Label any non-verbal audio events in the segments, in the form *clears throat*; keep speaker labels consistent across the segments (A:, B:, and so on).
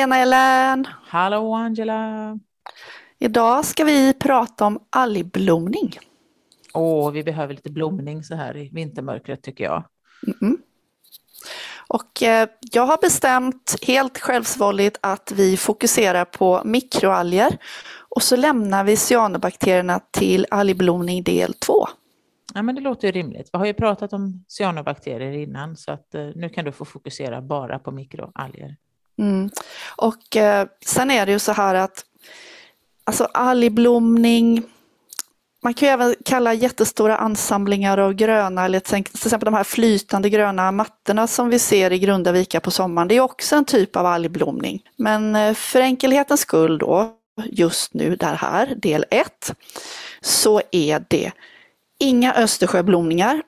A: Tjena Ellen!
B: Hallå Angela!
A: Idag ska vi prata om algblomning.
B: Åh, vi behöver lite blomning så här i vintermörkret tycker jag.
A: Mm. Och eh, jag har bestämt helt självsvåldigt att vi fokuserar på mikroalger och så lämnar vi cyanobakterierna till algblomning del 2.
B: Ja, men det låter ju rimligt. Vi har ju pratat om cyanobakterier innan så att eh, nu kan du få fokusera bara på mikroalger.
A: Mm. Och eh, sen är det ju så här att alltså algblomning, man kan ju även kalla jättestora ansamlingar av gröna, eller till exempel de här flytande gröna mattorna som vi ser i grunda vikar på sommaren, det är också en typ av algblomning. Men eh, för enkelhetens skull då, just nu där här, del 1, så är det inga Östersjöblomningar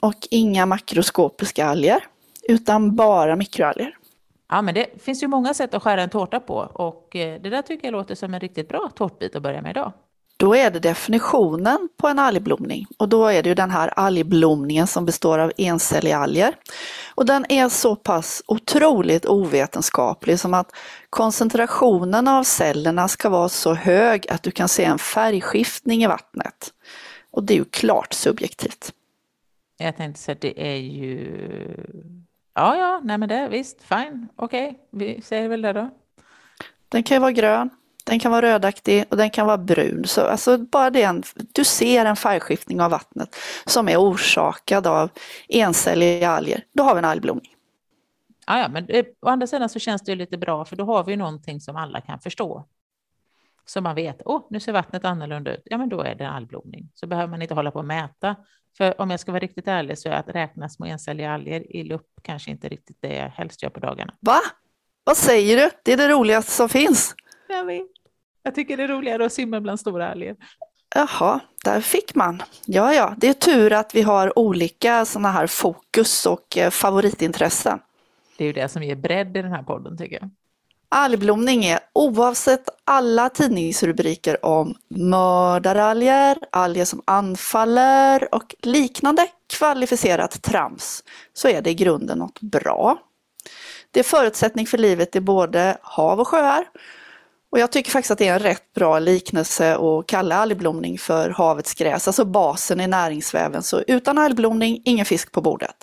A: och inga makroskopiska alger, utan bara mikroalger.
B: Ja, men det finns ju många sätt att skära en tårta på och eh, det där tycker jag låter som en riktigt bra tårtbit att börja med idag.
A: Då är det definitionen på en algblomning och då är det ju den här algblomningen som består av encelliga alger. Och den är så pass otroligt ovetenskaplig som att koncentrationen av cellerna ska vara så hög att du kan se en färgskiftning i vattnet. Och det är ju klart subjektivt.
B: Jag tänkte säga att det är ju Ja, ja, nej men det visst, fine, okej, okay. vi säger väl det då.
A: Den kan ju vara grön, den kan vara rödaktig och den kan vara brun. Så alltså bara det, en, du ser en färgskiftning av vattnet som är orsakad av encelliga alger, då har vi en algblomning.
B: Ja, ja, men å andra sidan så känns det ju lite bra för då har vi någonting som alla kan förstå. Så man vet, åh, oh, nu ser vattnet annorlunda ut. Ja, men då är det algblomning. Så behöver man inte hålla på och mäta för om jag ska vara riktigt ärlig så är att räkna små encelliga alger i lupp kanske inte riktigt det jag helst gör på dagarna.
A: Va? Vad säger du? Det är det roligaste som finns.
B: Jag vet. Jag tycker det är roligare att simma bland stora alger.
A: Jaha, där fick man. Ja, ja, det är tur att vi har olika sådana här fokus och eh, favoritintressen.
B: Det är ju det som ger bredd i den här podden tycker jag.
A: Algblomning är oavsett alla tidningsrubriker om mördaralger, alger som anfaller och liknande kvalificerat trams så är det i grunden något bra. Det är förutsättning för livet i både hav och sjöar. Och jag tycker faktiskt att det är en rätt bra liknelse att kalla algblomning för havets gräs, alltså basen i näringsväven. Så utan algblomning, ingen fisk på bordet.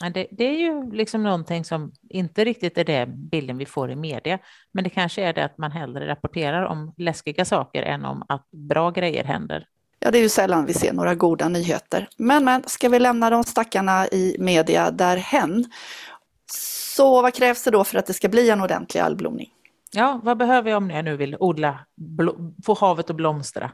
B: Det, det, är ju liksom någonting som inte riktigt är det bilden vi får i media, men det kanske är det att man hellre rapporterar om läskiga saker än om att bra grejer händer.
A: Ja, det är ju sällan vi ser några goda nyheter. Men, men, ska vi lämna de stackarna i media därhen? Så vad krävs det då för att det ska bli en ordentlig algblomning?
B: Ja, vad behöver jag om jag nu vill odla, få havet att blomstra?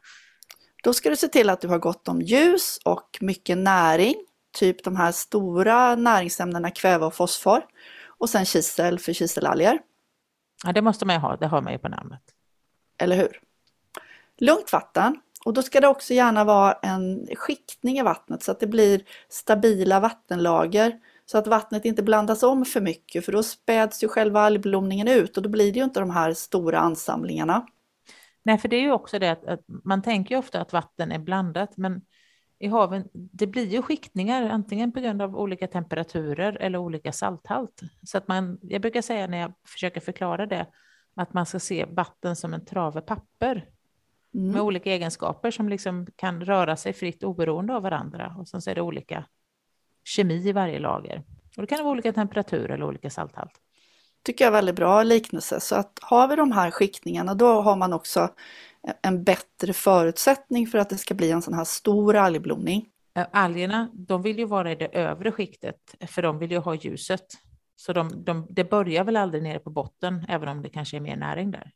A: Då ska du se till att du har gott om ljus och mycket näring typ de här stora näringsämnena kväve och fosfor. Och sen kisel för kiselalger.
B: Ja, det måste man ju ha, det har man ju på namnet.
A: Eller hur? Lugnt vatten. Och då ska det också gärna vara en skiktning i vattnet så att det blir stabila vattenlager. Så att vattnet inte blandas om för mycket för då späds ju själva algblomningen ut och då blir det ju inte de här stora ansamlingarna.
B: Nej, för det är ju också det att, att man tänker ofta att vatten är blandat men i haven, det blir ju skiktningar antingen på grund av olika temperaturer eller olika salthalt. Så att man, jag brukar säga när jag försöker förklara det, att man ska se vatten som en trave papper mm. med olika egenskaper som liksom kan röra sig fritt oberoende av varandra. Och sen så är det olika kemi i varje lager. Och det kan vara olika temperatur eller olika salthalt.
A: Tycker jag är väldigt bra liknelse. Så att har vi de här skiktningarna då har man också en bättre förutsättning för att det ska bli en sån här stor algblomning.
B: Algerna, de vill ju vara i det övre skiktet, för de vill ju ha ljuset. Så de, de, det börjar väl aldrig nere på botten, även om det kanske är mer näring där.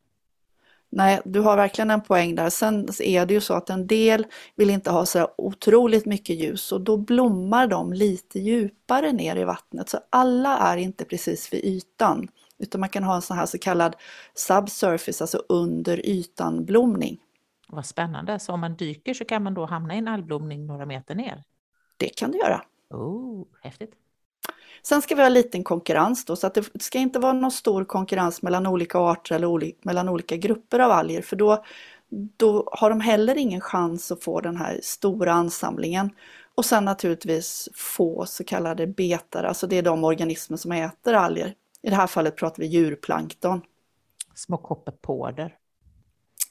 A: Nej, du har verkligen en poäng där. Sen är det ju så att en del vill inte ha så otroligt mycket ljus och då blommar de lite djupare ner i vattnet. Så alla är inte precis vid ytan. Utan man kan ha en sån här så kallad subsurface, alltså under ytan blomning.
B: Vad spännande, så om man dyker så kan man då hamna i en algblomning några meter ner?
A: Det kan du göra.
B: Oh, häftigt.
A: Sen ska vi ha liten konkurrens då, så att det ska inte vara någon stor konkurrens mellan olika arter eller oli mellan olika grupper av alger, för då, då har de heller ingen chans att få den här stora ansamlingen. Och sen naturligtvis få så kallade betar, alltså det är de organismer som äter alger. I det här fallet pratar vi djurplankton.
B: små kopperpåder.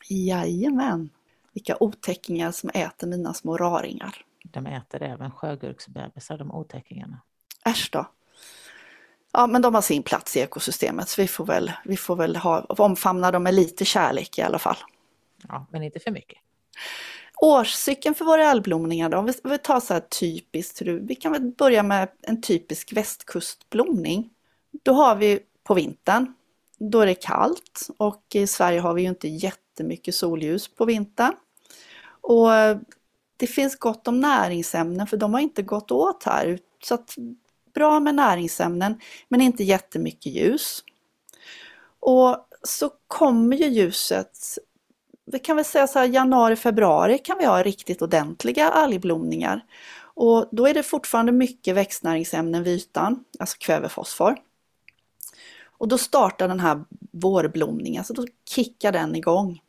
A: Jajamän. Vilka otäckingar som äter mina små raringar.
B: De äter även sjögurksbebisar, de otäckingarna.
A: Äsch då. Ja, men de har sin plats i ekosystemet så vi får väl, vi får väl ha, omfamna dem med lite kärlek i alla fall.
B: Ja, men inte för mycket.
A: Årscykeln för våra algblomningar då, om vi, vi tar så här typiskt, vi kan väl börja med en typisk västkustblomning. Då har vi på vintern, då är det kallt och i Sverige har vi ju inte jättemycket solljus på vintern. Och det finns gott om näringsämnen för de har inte gått åt här. Så att, bra med näringsämnen men inte jättemycket ljus. Och så kommer ju ljuset, vi kan väl säga så här januari, februari kan vi ha riktigt ordentliga algblomningar. Och då är det fortfarande mycket växtnäringsämnen vid ytan, alltså kväve, fosfor. Och då startar den här vårblomningen, alltså då kickar den igång.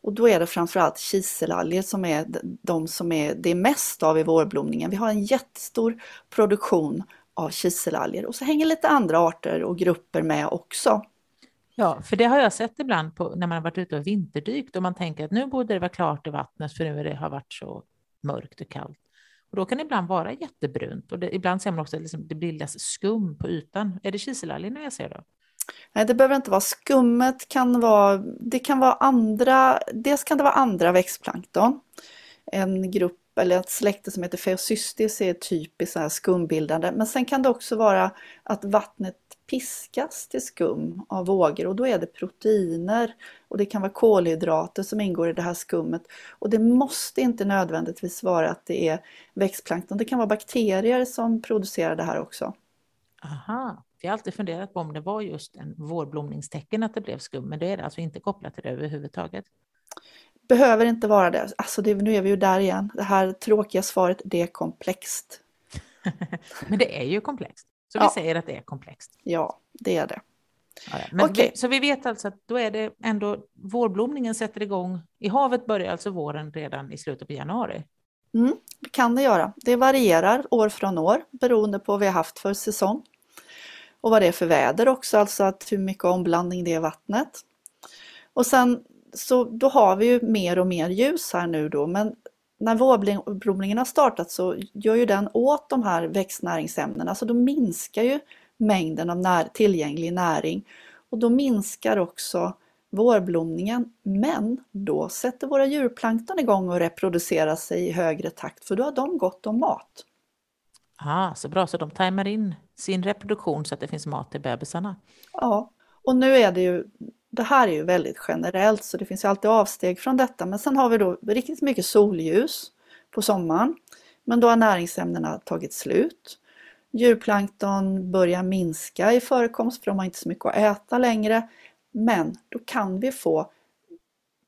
A: Och då är det framförallt kiselalger som är de som är det är mest av i vårblomningen. Vi har en jättestor produktion av kiselalger och så hänger lite andra arter och grupper med också.
B: Ja, för det har jag sett ibland på, när man har varit ute och vinterdykt och man tänker att nu borde det vara klart i vattnet för nu det har varit så mörkt och kallt. Och då kan det ibland vara jättebrunt och det, ibland ser man också att liksom, det bildas skum på ytan. Är det kiselalgerna jag ser då?
A: Nej, det behöver inte vara skummet, kan vara, det kan vara andra, dels kan det vara andra växtplankton. En grupp eller ett släkte som heter Feocystis är typiskt så skumbildande. Men sen kan det också vara att vattnet piskas till skum av vågor och då är det proteiner och det kan vara kolhydrater som ingår i det här skummet. Och det måste inte nödvändigtvis vara att det är växtplankton, det kan vara bakterier som producerar det här också.
B: Aha, jag har alltid funderat på om det var just en vårblomningstecken att det blev skum, men det är det alltså inte kopplat till det överhuvudtaget.
A: Behöver inte vara det. Alltså det, nu är vi ju där igen. Det här tråkiga svaret, det är komplext. *laughs*
B: men det är ju komplext. Så vi säger att det är komplext.
A: Ja, det är det.
B: Ja, men okay. vi, så vi vet alltså att då är det ändå vårblomningen sätter igång. I havet börjar alltså våren redan i slutet på januari.
A: Mm, det kan det göra. Det varierar år från år beroende på vad vi har haft för säsong. Och vad det är för väder också, alltså att hur mycket omblandning det är i vattnet. Och sen så då har vi ju mer och mer ljus här nu då men när vårblomningen har startat så gör ju den åt de här växtnäringsämnena så då minskar ju mängden av när, tillgänglig näring och då minskar också vårblomningen men då sätter våra djurplankton igång och reproducerar sig i högre takt för då har de gott om mat.
B: Ah, så bra, så de tajmar in sin reproduktion så att det finns mat till bebisarna?
A: Ja, och nu är det ju det här är ju väldigt generellt så det finns ju alltid avsteg från detta. Men sen har vi då riktigt mycket solljus på sommaren. Men då har näringsämnena tagit slut. Djurplankton börjar minska i förekomst för de har inte så mycket att äta längre. Men då kan vi få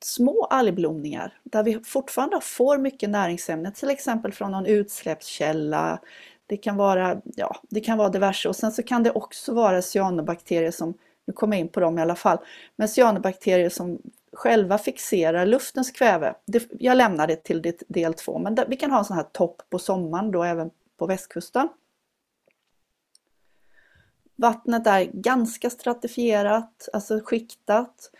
A: små algblomningar där vi fortfarande får mycket näringsämnen, till exempel från någon utsläppskälla. Det kan vara, ja, det kan vara diverse och sen så kan det också vara cyanobakterier som nu kommer jag in på dem i alla fall, men cyanobakterier som själva fixerar luftens kväve. Det, jag lämnar det till del två, men där, vi kan ha en sån här topp på sommaren då även på västkusten. Vattnet är ganska stratifierat, alltså skiktat.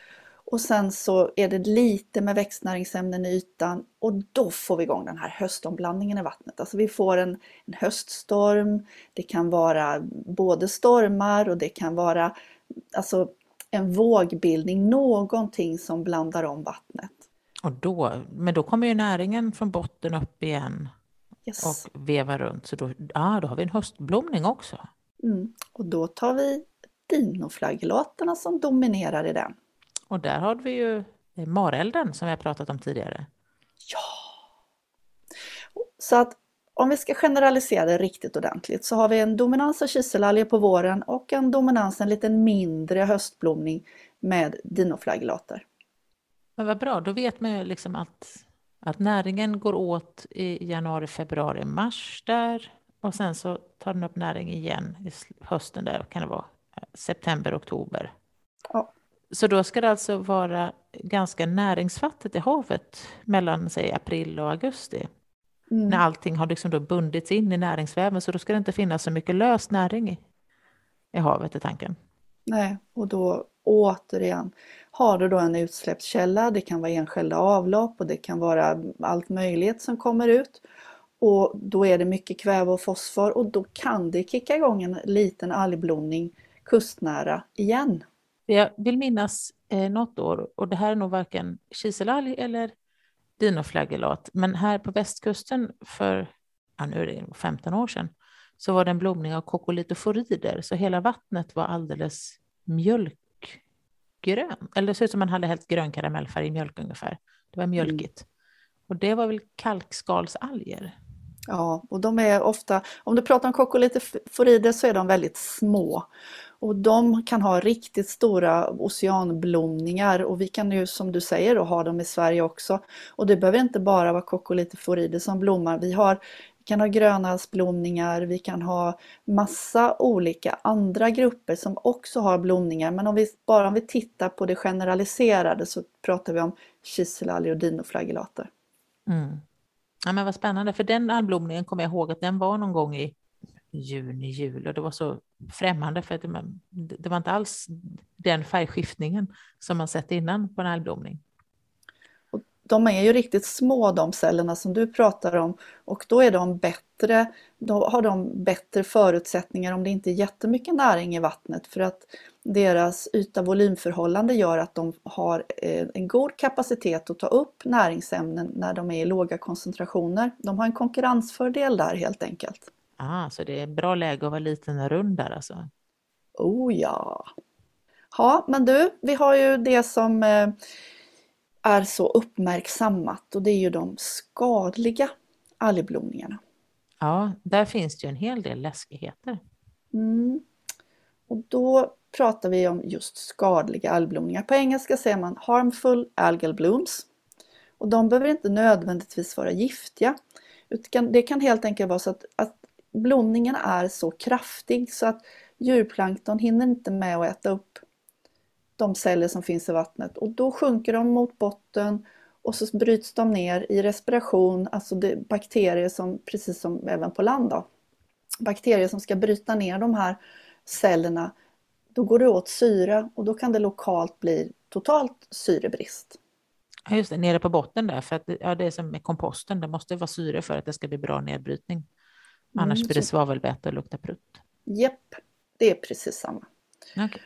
A: Och sen så är det lite med växtnäringsämnen i ytan och då får vi igång den här höstomblandningen i vattnet. Alltså vi får en, en höststorm, det kan vara både stormar och det kan vara alltså en vågbildning, någonting som blandar om vattnet.
B: Och då, men då kommer ju näringen från botten upp igen yes. och vevar runt. Så då, ah, då har vi en höstblomning också.
A: Mm. Och då tar vi dinoflagellaterna som dominerar i den.
B: Och där har vi ju marelden som vi har pratat om tidigare.
A: Ja! Så att om vi ska generalisera det riktigt ordentligt så har vi en dominans av kiselalger på våren och en dominans, en lite mindre höstblomning med dinoflagellater.
B: Men vad bra, då vet man ju liksom att, att näringen går åt i januari, februari, mars där och sen så tar den upp näring igen i hösten där, kan det vara september, oktober.
A: Ja.
B: Så då ska det alltså vara ganska näringsfattigt i havet mellan säg april och augusti. Mm. När allting har liksom då bundits in i näringsväven så då ska det inte finnas så mycket lös näring i, i havet i tanken.
A: Nej, och då återigen, har du då en utsläppskälla, det kan vara enskilda avlopp och det kan vara allt möjligt som kommer ut. Och då är det mycket kväve och fosfor och då kan det kicka igång en liten algblomning kustnära igen.
B: Jag vill minnas eh, något år, och det här är nog varken kiselalg eller dinoflagellat, men här på västkusten för, ja, nu är det 15 år sedan, så var det en blomning av kokolitoforider, så hela vattnet var alldeles mjölkgrön, eller det ser ut som man hade helt grön karamellfärg i mjölk ungefär. Det var mjölkigt. Mm. Och det var väl kalkskalsalger?
A: Ja, och de är ofta, om du pratar om kokolitoforider så är de väldigt små. Och de kan ha riktigt stora oceanblomningar och vi kan ju som du säger då, ha dem i Sverige också. Och det behöver inte bara vara Coccolitiforider som blommar. Vi, har, vi kan ha grönhalsblomningar, vi kan ha massa olika andra grupper som också har blomningar. Men om vi, bara om vi tittar på det generaliserade så pratar vi om kiselalger och dinoflagellater.
B: Mm. Ja, men vad spännande, för den algblomningen kommer jag ihåg att den var någon gång i juni, jul och det var så främmande för att det, det var inte alls den färgskiftningen som man sett innan på en algblomning.
A: de är ju riktigt små de cellerna som du pratar om och då är de bättre, då har de bättre förutsättningar om det inte är jättemycket näring i vattnet för att deras yta-volymförhållande gör att de har eh, en god kapacitet att ta upp näringsämnen när de är i låga koncentrationer. De har en konkurrensfördel där helt enkelt.
B: Ah, så det är bra läge att vara liten och rund där alltså?
A: Oh ja! Ja, men du, vi har ju det som eh, är så uppmärksammat och det är ju de skadliga algblomningarna.
B: Ja, där finns det ju en hel del läskigheter.
A: Mm. Och då pratar vi om just skadliga algblomningar. På engelska säger man harmful algal blooms. Och de behöver inte nödvändigtvis vara giftiga. Det kan helt enkelt vara så att, att blomningen är så kraftig så att djurplankton hinner inte med att äta upp de celler som finns i vattnet och då sjunker de mot botten och så bryts de ner i respiration, alltså det bakterier som, precis som även på land då, bakterier som ska bryta ner de här cellerna, då går det åt syre och då kan det lokalt bli totalt syrebrist.
B: Ja, just det, nere på botten där, för att ja, det är som med komposten, det måste vara syre för att det ska bli bra nedbrytning. Annars mm, blir det svavelväte och luktar prutt.
A: Japp, det är precis samma.
B: Okay.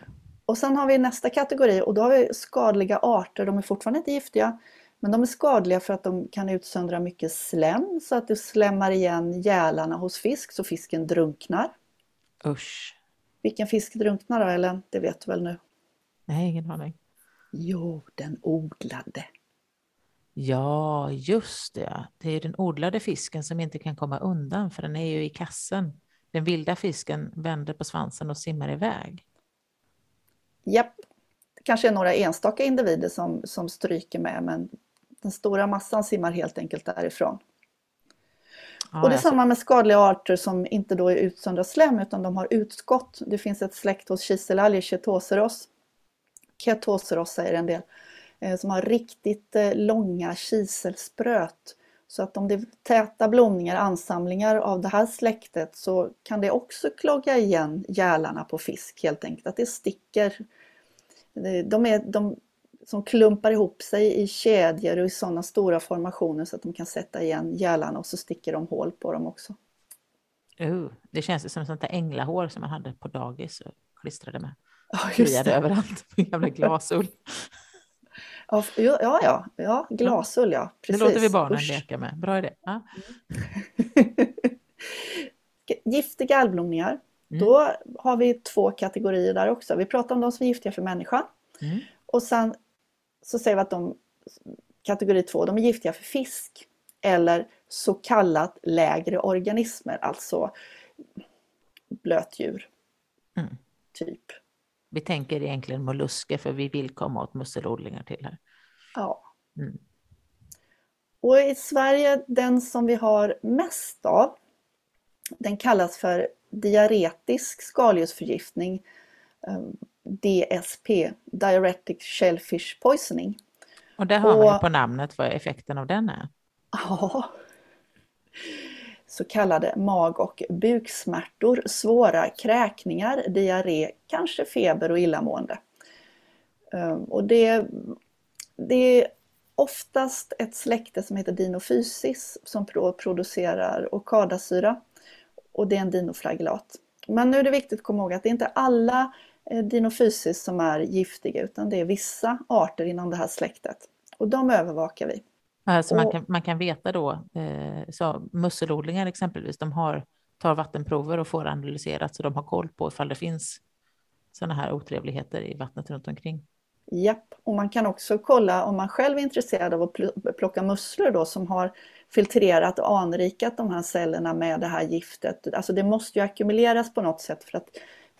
A: Och sen har vi nästa kategori och då har vi skadliga arter. De är fortfarande inte giftiga, men de är skadliga för att de kan utsöndra mycket slem så att det slämmar igen gälarna hos fisk så fisken drunknar.
B: Usch.
A: Vilken fisk drunknar då Ellen? Det vet du väl nu?
B: Nej, ingen aning.
A: Jo, den odlade.
B: Ja, just det. Det är den odlade fisken som inte kan komma undan för den är ju i kassen. Den vilda fisken vänder på svansen och simmar iväg.
A: Japp, det kanske är några enstaka individer som, som stryker med men den stora massan simmar helt enkelt därifrån. Ja, och det är samma med skadliga arter som inte då är utsöndra slem utan de har utskott. Det finns ett släkt hos kiselalger, Ketoseros. Ketoseros säger en del. Eh, som har riktigt eh, långa kiselspröt. Så att om det är täta blomningar, ansamlingar av det här släktet så kan det också klogga igen gälarna på fisk helt enkelt. Att det sticker. De är de som klumpar ihop sig i kedjor och i sådana stora formationer så att de kan sätta igen gälarna och så sticker de hål på dem också.
B: Uh, det känns som sånt där änglahår som man hade på dagis och klistrade med.
A: Ja, just det.
B: överallt med jävla glasull. *laughs*
A: Ja, ja, ja, ja glasull ja.
B: Precis. Det låter vi barnen Usch. leka med. Bra idé. Ja. *laughs*
A: Giftiga algblomningar. Mm. Då har vi två kategorier där också. Vi pratar om de som är giftiga för människan. Mm. Och sen så säger vi att de, kategori två, de är giftiga för fisk. Eller så kallat lägre organismer, alltså blötdjur. Mm. Typ.
B: Vi tänker egentligen mollusker för vi vill komma åt musselodlingar till här.
A: Ja. Mm. Och i Sverige, den som vi har mest av, den kallas för diaretisk skaldjursförgiftning, ehm, DSP, Diuretic Shellfish Poisoning.
B: Och det har man ju på namnet vad effekten av den är.
A: Ja så kallade mag och buksmärtor, svåra kräkningar, diarré, kanske feber och illamående. Ehm, och det, det är oftast ett släkte som heter Dinophysis som producerar okadasyra och det är en dinoflagellat. Men nu är det viktigt att komma ihåg att det är inte alla Dinofysis Dinophysis som är giftiga utan det är vissa arter inom det här släktet och de övervakar vi.
B: Alltså man, kan, man kan veta då, eh, så musselodlingar exempelvis, de har, tar vattenprover och får analyserat så de har koll på ifall det finns sådana här otrevligheter i vattnet runt omkring.
A: Japp, och man kan också kolla om man själv är intresserad av att plocka musslor då som har filtrerat och anrikat de här cellerna med det här giftet. Alltså det måste ju ackumuleras på något sätt för att,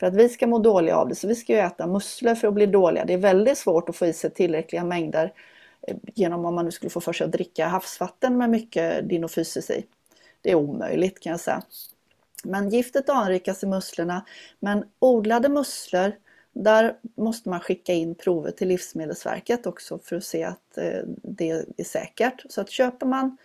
A: för att vi ska må dåliga av det. Så vi ska ju äta musslor för att bli dåliga. Det är väldigt svårt att få i sig tillräckliga mängder genom om man nu skulle få för sig att dricka havsvatten med mycket dinofysis i. Det är omöjligt kan jag säga. Men giftet anrikas i musslorna, men odlade musslor där måste man skicka in prover till Livsmedelsverket också för att se att eh, det är säkert. Så att köper man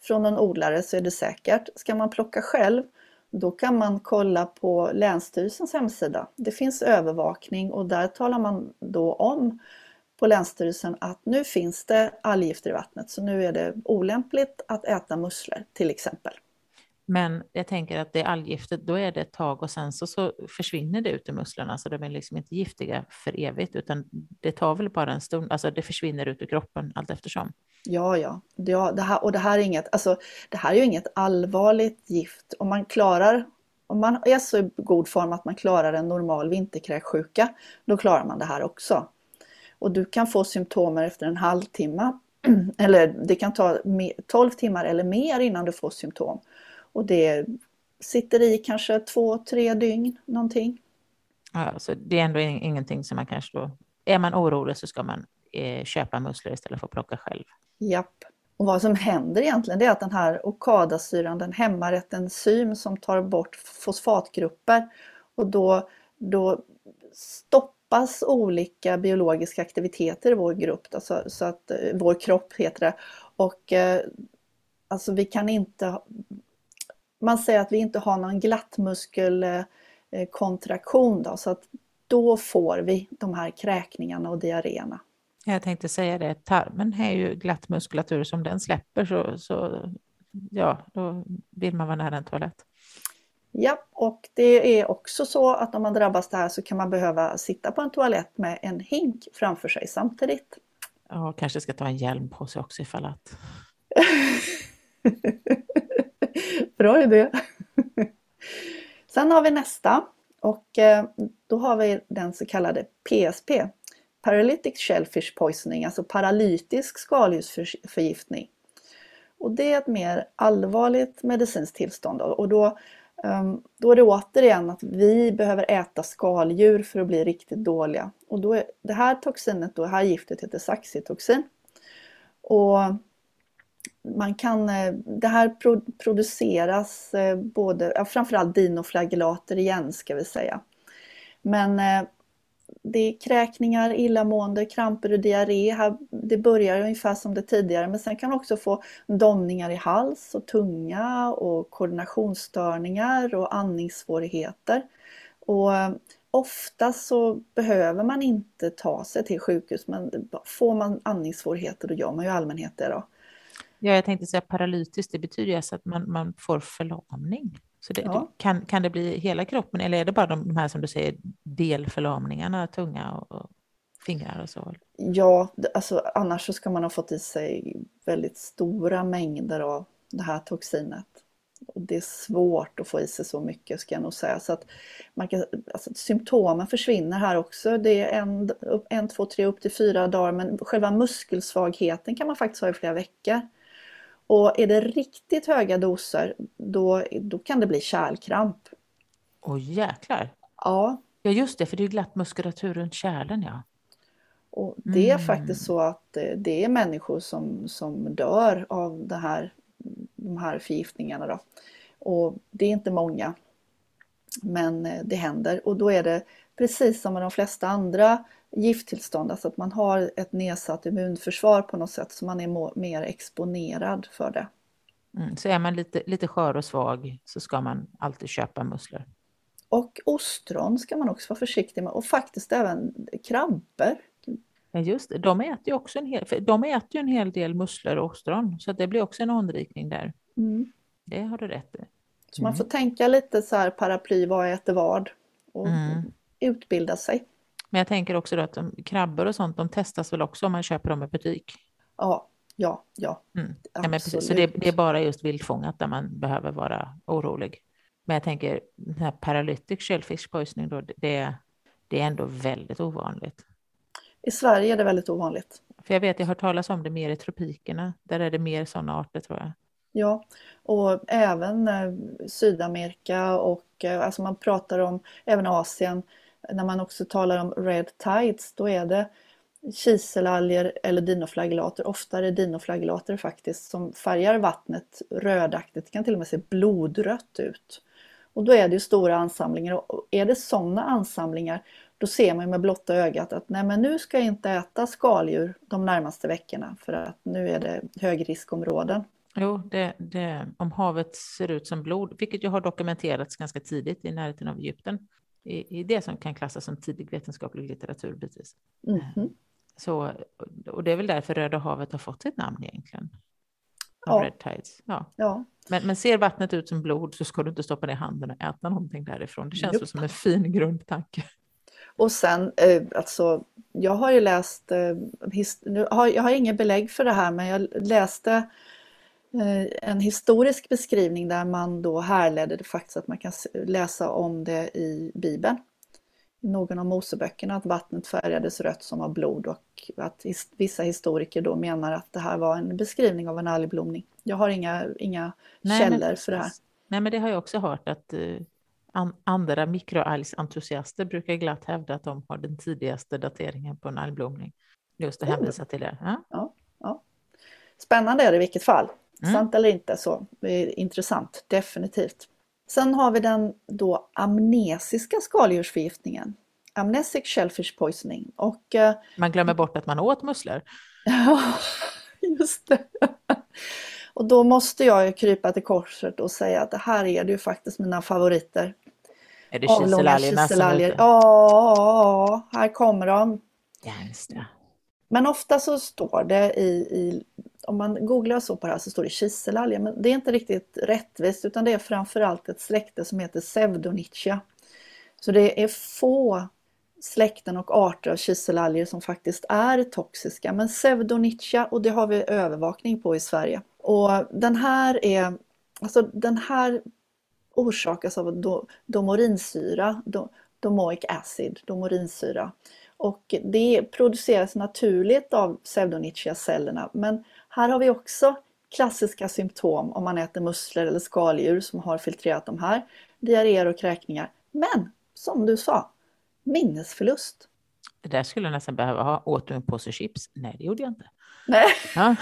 A: från en odlare så är det säkert. Ska man plocka själv då kan man kolla på Länsstyrelsens hemsida. Det finns övervakning och där talar man då om på Länsstyrelsen att nu finns det alggifter i vattnet så nu är det olämpligt att äta musslor till exempel.
B: Men jag tänker att det alggiftet, då är det ett tag och sen så, så försvinner det ut i musklerna, så de är liksom inte giftiga för evigt, utan det tar väl bara en stund, alltså det försvinner ut ur kroppen allt eftersom.
A: Ja, ja, ja det här, och det här är inget, alltså det här är ju inget allvarligt gift. Om man klarar, om man är så i god form att man klarar en normal vinterkräksjuka, då klarar man det här också. Och du kan få symptomer efter en halvtimme, *clears throat* eller det kan ta 12 timmar eller mer innan du får symptom. Och det sitter i kanske två, tre dygn någonting.
B: Ja, så det är ändå ingenting som man kanske då... Är man orolig så ska man eh, köpa musslor istället för att plocka själv.
A: Japp. Och vad som händer egentligen är att den här okadasyran den hämmar ett enzym som tar bort fosfatgrupper och då, då stoppas olika biologiska aktiviteter i vår grupp, alltså, så att, eh, vår kropp heter det. Och eh, alltså vi kan inte man säger att vi inte har någon glattmuskelkontraktion eh, då, så att då får vi de här kräkningarna och diarréerna.
B: Jag tänkte säga det, tarmen är ju glatt muskulatur, som den släpper så, så ja, då vill man vara nära en toalett.
A: Ja, och det är också så att om man drabbas det här så kan man behöva sitta på en toalett med en hink framför sig samtidigt.
B: Ja, kanske ska ta en hjälm på sig också ifall att... *laughs*
A: Bra idé! Sen har vi nästa och eh, då har vi den så kallade PSP, Paralytic Shellfish Poisoning, alltså paralytisk skaldjursförgiftning. Och det är ett mer allvarligt medicinskt tillstånd och då, Ehm, då är det återigen att vi behöver äta skaldjur för att bli riktigt dåliga. Och då är, det här toxinet, då, det här giftet heter saxitoxin. Och man kan, eh, det här produceras eh, både, ja, framförallt dinoflagellater igen ska vi säga. Men eh, det är kräkningar, illamående, kramper och diarré. Det börjar ungefär som det tidigare men sen kan också få domningar i hals och tunga och koordinationsstörningar och andningssvårigheter. Och eh, ofta så behöver man inte ta sig till sjukhus men får man andningssvårigheter då gör man ju allmänhet det då.
B: Ja, jag tänkte säga paralytiskt, det betyder alltså att man, man får förlamning. Så det, ja. kan, kan det bli hela kroppen eller är det bara de, de här som du säger delförlamningarna, tunga och, och fingrar och så?
A: Ja, alltså annars så ska man ha fått i sig väldigt stora mängder av det här toxinet. Och det är svårt att få i sig så mycket ska jag nog säga. Så att man kan, alltså, symptomen försvinner här också. Det är en, en, två, tre, upp till fyra dagar men själva muskelsvagheten kan man faktiskt ha i flera veckor. Och är det riktigt höga doser då, då kan det bli kärlkramp.
B: Åh jäklar!
A: Ja.
B: Ja just det, för det är glatt muskulatur runt kärlen ja.
A: Och det är mm. faktiskt så att eh, det är människor som, som dör av det här, de här förgiftningarna. Då. Och det är inte många. Men eh, det händer och då är det precis som med de flesta andra gifttillstånd, alltså att man har ett nedsatt immunförsvar på något sätt så man är mer exponerad för det.
B: Mm, så är man lite, lite skör och svag så ska man alltid köpa musslor.
A: Och ostron ska man också vara försiktig med och faktiskt även krabbor
B: Ja, just det. De äter ju också en hel, de äter en hel del musslor och ostron, så det blir också en anrikning där.
A: Mm.
B: Det har du rätt i.
A: Så man får tänka lite så här paraply, vad äter vad? Och
B: Mm.
A: utbilda sig.
B: Men jag tänker också då att de, krabbor och sånt, de testas väl också om man köper dem i butik.
A: Ja, ja, ja.
B: Mm. Ja, men precis. Så det, det är bara just vildfångat där man behöver vara orolig. Men jag tänker, den här paralytic shellfish poisoning då, det, det är ändå väldigt ovanligt.
A: I Sverige är det väldigt ovanligt.
B: För jag vet, jag har hört talas om det mer i tropikerna. Där är det mer sådana arter tror jag.
A: Ja, och även eh, Sydamerika och eh, alltså man pratar om även Asien. När man också talar om red tides, då är det kiselalger eller dinoflagellater, oftare dinoflagellater faktiskt, som färgar vattnet rödaktigt, det kan till och med se blodrött ut. Och då är det ju stora ansamlingar och är det sådana ansamlingar då ser man med blotta ögat att nej men nu ska jag inte äta skaldjur de närmaste veckorna för att nu är det högriskområden.
B: Jo, det, det, om havet ser ut som blod, vilket ju har dokumenterats ganska tidigt i närheten av Egypten, i, i det som kan klassas som tidig vetenskaplig litteratur bitvis.
A: Mhm.
B: Så, och det är väl därför Röda havet har fått sitt namn egentligen.
A: Ja.
B: Red Tides. Ja.
A: Ja,
B: Men, men ser vattnet ut som blod så ska du inte stoppa ner handen och äta någonting därifrån. Det känns som en fin grundtanke.
A: Och sen, eh, alltså, jag har ju läst, eh, his, nu har, jag har inget belägg för det här, men jag läste eh, en historisk beskrivning där man då härledde det faktiskt att man kan läsa om det i Bibeln. I någon av Moseböckerna att vattnet färgades rött som av blod och att vissa historiker då menar att det här var en beskrivning av en algblomning. Jag har inga, inga
B: Nej, men
A: källor för det här.
B: Nej, men det har jag också hört att eh, an, andra mikroalgsentusiaster brukar glatt hävda att de har den tidigaste dateringen på en algblomning. Just att
A: Oj.
B: hänvisa till det. Ja.
A: Spännande är det i vilket fall.
B: Mm.
A: Sant eller inte så. Intressant, definitivt. Sen har vi den då amnesiska skaldjursförgiftningen. Amnesic shellfish poisoning. Och eh,
B: Man glömmer bort att man åt musslor. *laughs*
A: ja, just det. *laughs* Och då måste jag ju krypa till korset och säga att det här är det ju faktiskt mina favoriter.
B: Är det kiselalgerna?
A: Ja, här kommer de.
B: Ja, just det.
A: Men ofta så står det i, i om man googlar så på det här så står det kiselalger, men det är inte riktigt rättvist utan det är framförallt ett släkte som heter Pseudonychia. Så det är få släkten och arter av kiselalger som faktiskt är toxiska, men Pseudonychia och det har vi övervakning på i Sverige. Och den här är, alltså den här orsakas av do, domorinsyra, do, domoic acid, domorinsyra. Och det produceras naturligt av pseudonychia-cellerna. Men här har vi också klassiska symptom om man äter musslor eller skaldjur som har filtrerat de här. Diarréer och kräkningar. Men som du sa, minnesförlust.
B: Det där skulle jag nästan behöva ha. Åt du en påse chips? Nej, det gjorde jag inte.
A: Nej.
B: Ja.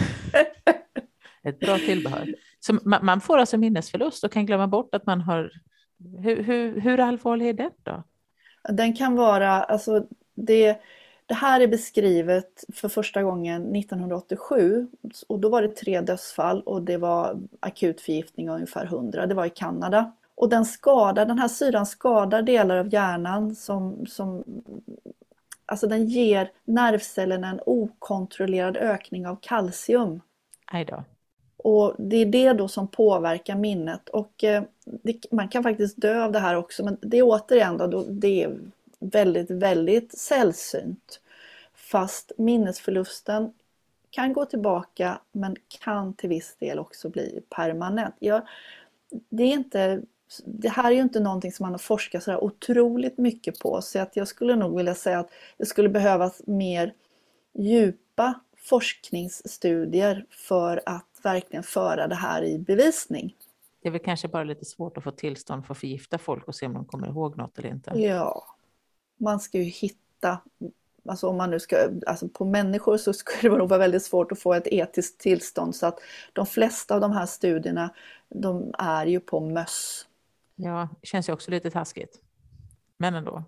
B: Ett bra tillbehör. Så man, man får alltså minnesförlust och kan glömma bort att man har... Hur, hur, hur allvarlig är den då?
A: Den kan vara, alltså det, det här är beskrivet för första gången 1987 och då var det tre dödsfall och det var akut förgiftning av ungefär 100. Det var i Kanada. Och den skadar, den här syran skadar delar av hjärnan som, som alltså den ger nervcellerna en okontrollerad ökning av kalcium.
B: Aj då.
A: Och det är det då som påverkar minnet och eh, det, man kan faktiskt dö av det här också men det är återigen då, då det är väldigt, väldigt sällsynt. Fast minnesförlusten kan gå tillbaka men kan till viss del också bli permanent. Jag, det, är inte, det här är ju inte någonting som man har forskat så otroligt mycket på så att jag skulle nog vilja säga att det skulle behövas mer djupa forskningsstudier för att verkligen föra det här i bevisning.
B: Det är väl kanske bara lite svårt att få tillstånd för att förgifta folk och se om de kommer ihåg något eller inte.
A: Ja, man ska ju hitta, alltså om man nu ska, alltså på människor så skulle det *laughs* nog vara väldigt svårt att få ett etiskt tillstånd så att de flesta av de här studierna, de är ju på möss.
B: Ja, det känns ju också lite taskigt. Men ändå.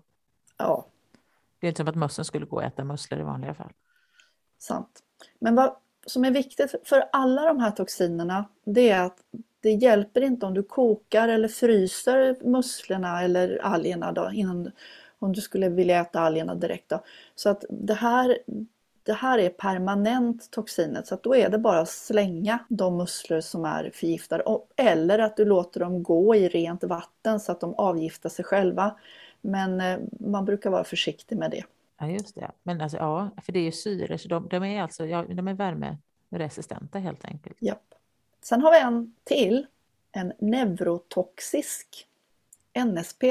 A: Ja,
B: Det är inte som att mössen skulle gå och äta musslor i vanliga fall.
A: sant. Men vad som är viktigt för alla de här toxinerna, det är att det hjälper inte om du kokar eller fryser musslorna eller algerna då, innan, om du skulle vilja äta algerna direkt. Då. Så att det här, det här är permanent toxinet så att då är det bara att slänga de musslor som är förgiftade eller att du låter dem gå i rent vatten så att de avgiftar sig själva. Men eh, man brukar vara försiktig med det.
B: Ja, just det. Men alltså, ja, för det är ju syre, så de, de är alltså ja, de är värmeresistenta helt enkelt.
A: Japp. Sen har vi en till, en neurotoxisk NSP,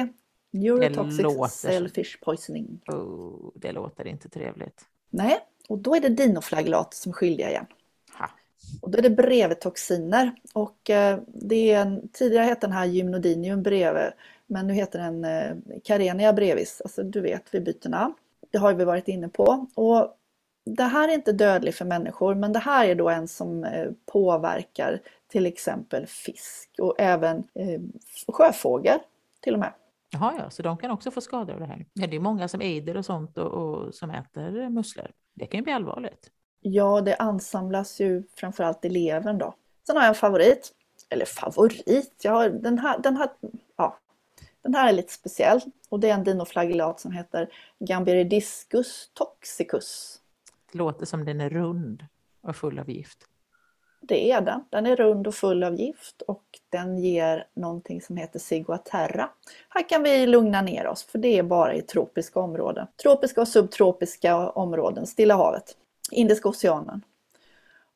A: Neurotoxic låter... Selfish Poisoning.
B: Oh, det låter inte trevligt.
A: Nej, och då är det dinoflagellat som skiljer igen. Ha. Och då är det brevetoxiner och eh, det är en, tidigare hette den här gymnodinium breve men nu heter den eh, Carenia brevis, alltså du vet vi byter namn. Det har vi varit inne på. Och det här är inte dödlig för människor men det här är då en som eh, påverkar till exempel fisk och även sjöfågel till och med.
B: Jaha, ja, så de kan också få skador av det här. Ja, det är många som eider och sånt och, och som äter musslor. Det kan ju bli allvarligt.
A: Ja, det ansamlas ju framförallt i levern då. Sen har jag en favorit. Eller favorit, jag har den här, den här, ja, den här är lite speciell och det är en dinoflagellat som heter Gambiridiscus toxicus.
B: Det låter som den är rund och full av gift.
A: Det är den. Den är rund och full av gift och den ger någonting som heter Ciguaterra. Här kan vi lugna ner oss för det är bara i tropiska områden. Tropiska och subtropiska områden, Stilla havet, Indiska oceanen.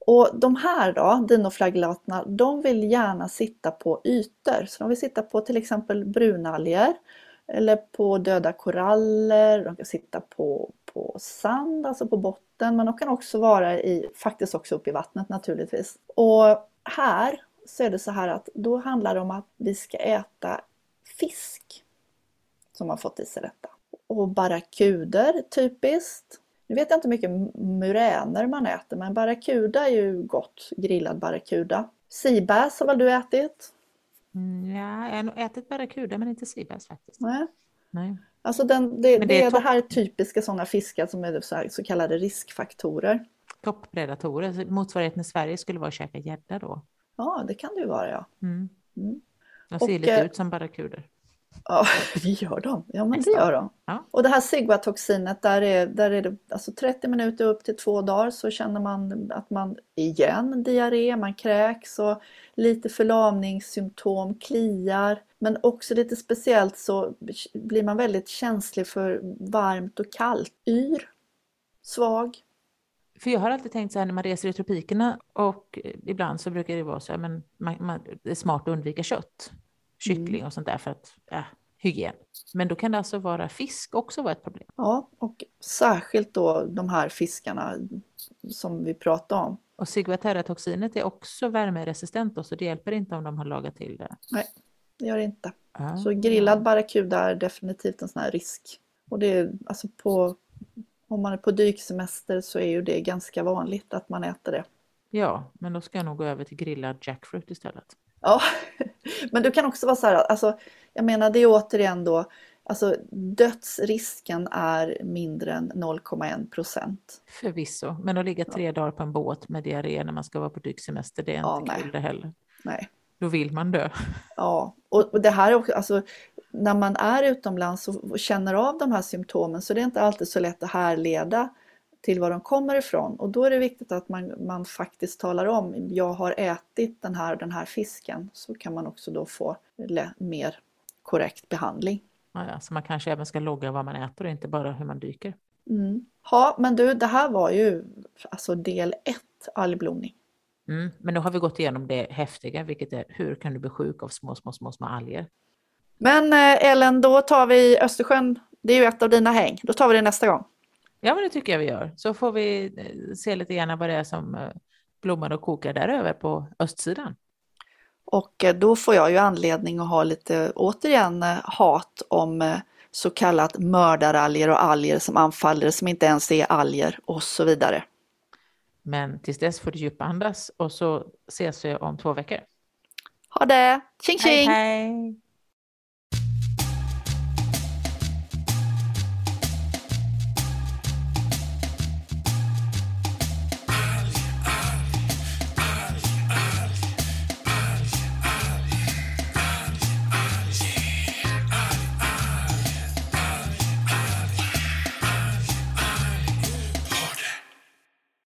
A: Och de här då, dinoflagellaterna, de vill gärna sitta på ytor. Så de vill sitta på till exempel brunalger eller på döda koraller, de kan sitta på, på sand, alltså på botten, men de kan också vara i, faktiskt också upp i vattnet naturligtvis. Och här så är det så här att då handlar det om att vi ska äta fisk som har fått i sig detta. Och barracuder typiskt. Nu vet jag inte mycket muräner man äter men barracuda är ju gott, grillad barracuda. Seabass har väl du ätit?
B: Mm, ja, jag har nog ätit barracuda men inte seabass faktiskt.
A: Nej.
B: Nej.
A: Alltså den, det, det, det, är det här typiska sådana fiskar som är så, här, så kallade riskfaktorer.
B: Toppredatorer, motsvarigheten i Sverige skulle vara att käka gädda då?
A: Ja, det kan det ju vara ja.
B: Mm. Mm. De ser och, lite eh, ut som barracuder.
A: Ja, *laughs* det gör de. Ja, men det gör de. Ja. Och det här sigvatoxinet, där är, där är det alltså 30 minuter upp till två dagar så känner man att man igen diarré, man kräks och lite förlamningssymptom, kliar. Men också lite speciellt så blir man väldigt känslig för varmt och kallt. Yr, svag.
B: För jag har alltid tänkt så här när man reser i tropikerna och ibland så brukar det vara så här, men man, man, det är smart att undvika kött kyckling mm. och sånt där för att äh, hygien. Men då kan det alltså vara fisk också vara ett problem?
A: Ja, och särskilt då de här fiskarna som vi pratade om.
B: Och ciguatera-toxinet är också värmeresistent och så det hjälper inte om de har lagat till det?
A: Nej, det gör det inte. Ah. Så grillad barracuda är definitivt en sån här risk. Och det är alltså på, om man är på dyksemester så är ju det ganska vanligt att man äter det.
B: Ja, men då ska jag nog gå över till grillad jackfruit istället.
A: Ja, *laughs* men du kan också vara så här, alltså, jag menar det är återigen då, alltså dödsrisken är mindre än 0,1 procent.
B: Förvisso, men att ligga tre ja. dagar på en båt med diarré när man ska vara på dyksemester, det är ja, inte nej. kul det heller.
A: Nej.
B: Då vill man dö.
A: Ja, och det här är också, alltså, när man är utomlands och känner av de här symptomen så det är inte alltid så lätt att härleda till var de kommer ifrån och då är det viktigt att man, man faktiskt talar om jag har ätit den här den här fisken så kan man också då få mer korrekt behandling.
B: Ja, så man kanske även ska logga vad man äter och inte bara hur man dyker.
A: Mm. Ja, men du, det här var ju alltså del ett algblomning.
B: Mm, men nu har vi gått igenom det häftiga, vilket är hur kan du bli sjuk av små, små, små, små alger?
A: Men eh, Ellen, då tar vi Östersjön. Det är ju ett av dina häng. Då tar vi det nästa gång.
B: Ja, men det tycker jag vi gör. Så får vi eh, se lite grann vad det är som eh, blommar och kokar där över på östsidan.
A: Och då får jag ju anledning att ha lite, återigen, hat om så kallat mördaralger och alger som anfaller som inte ens är alger och så vidare.
B: Men tills dess får du djupandas och så ses vi om två veckor.
A: Ha det! Tjing tjing!
B: Hej, hej.